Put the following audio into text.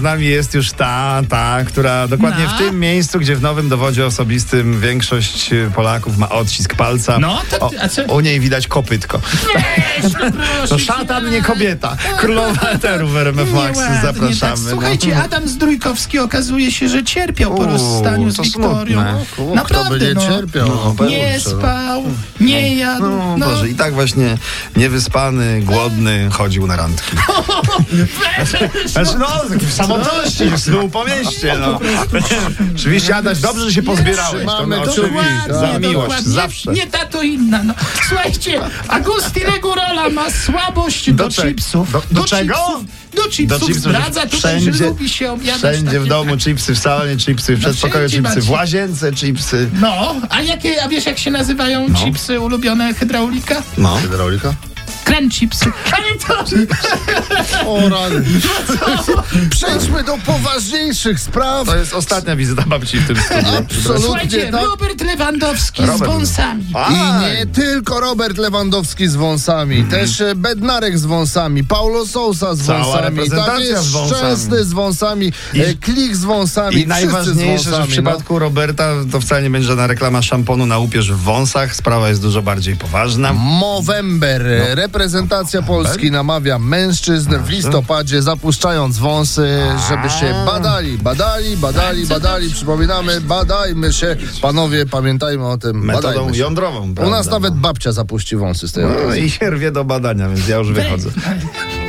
Z nami jest już ta, ta, która dokładnie No. w tym miejscu, gdzie w nowym dowodzie osobistym większość y, Polaków ma odcisk palca. No, to o, a co- u niej widać kopytko. No proszę To cię. szatan, nie kobieta. Królowa eteru w RMF Max. Zapraszamy. Tak. no. Słuchajcie, Adam Zdrójkowski okazuje się, że cierpiał po Uuu, rozstaniu z to Wiktorią. smutne. No, Kto Naprawdę, by nie no. cierpiał? No, Nie spał, nie jadł. No, No, Boże, i tak właśnie niewyspany, głodny chodził na randki. Znaczy, no, w samotności, snuł po mieście, no. Oczywiście, Adaś, dobrze, że się pozbierałeś. To Trzymamy no, oczywiście, za miłość, dokładnie. zawsze. Nie ta to inna. No. Słuchajcie, Agustinego Rola ma słabość do, Do chipsów. do- do czego? Chipsów, do chipsów. Do chipsów, Zdradza tutaj, wszędzie- że lubi się obiadać Wszędzie takie, w domu chipsy, w salonie chipsy, w przedpokoju wszędzie chipsy, w łazience chipsy. No, a jakie, a wiesz jak się nazywają chipsy ulubione hydraulika? No. Hydraulika? To... O rany. Przejdźmy do poważniejszych spraw. To jest ostatnia wizyta babci w tym studiu. Absolutnie Słuchajcie, tak. Robert Lewandowski z Robert. wąsami. A, I nie tylko Robert Lewandowski z wąsami, też e, Bednarek z wąsami, Paulo Sousa z Cała wąsami, reprezentacja tak jest z wąsami. Szczęsny z wąsami, I- e, Klik z wąsami, I wszyscy najważniejsze, z że wąsami. w przypadku Roberta to wcale nie będzie żadna reklama szamponu na upierz w wąsach. Sprawa jest dużo bardziej poważna. no. Movember. Reprezentacja Polski namawia mężczyzn w listopadzie, zapuszczając wąsy, żeby się badali, badali, badali, badali. Przypominamy, badajmy się. Panowie, pamiętajmy o tym, Metodą badajmy się. jądrową, U prawda? nas nawet babcia zapuści wąsy z tej No i rwie do badania, więc ja już wychodzę.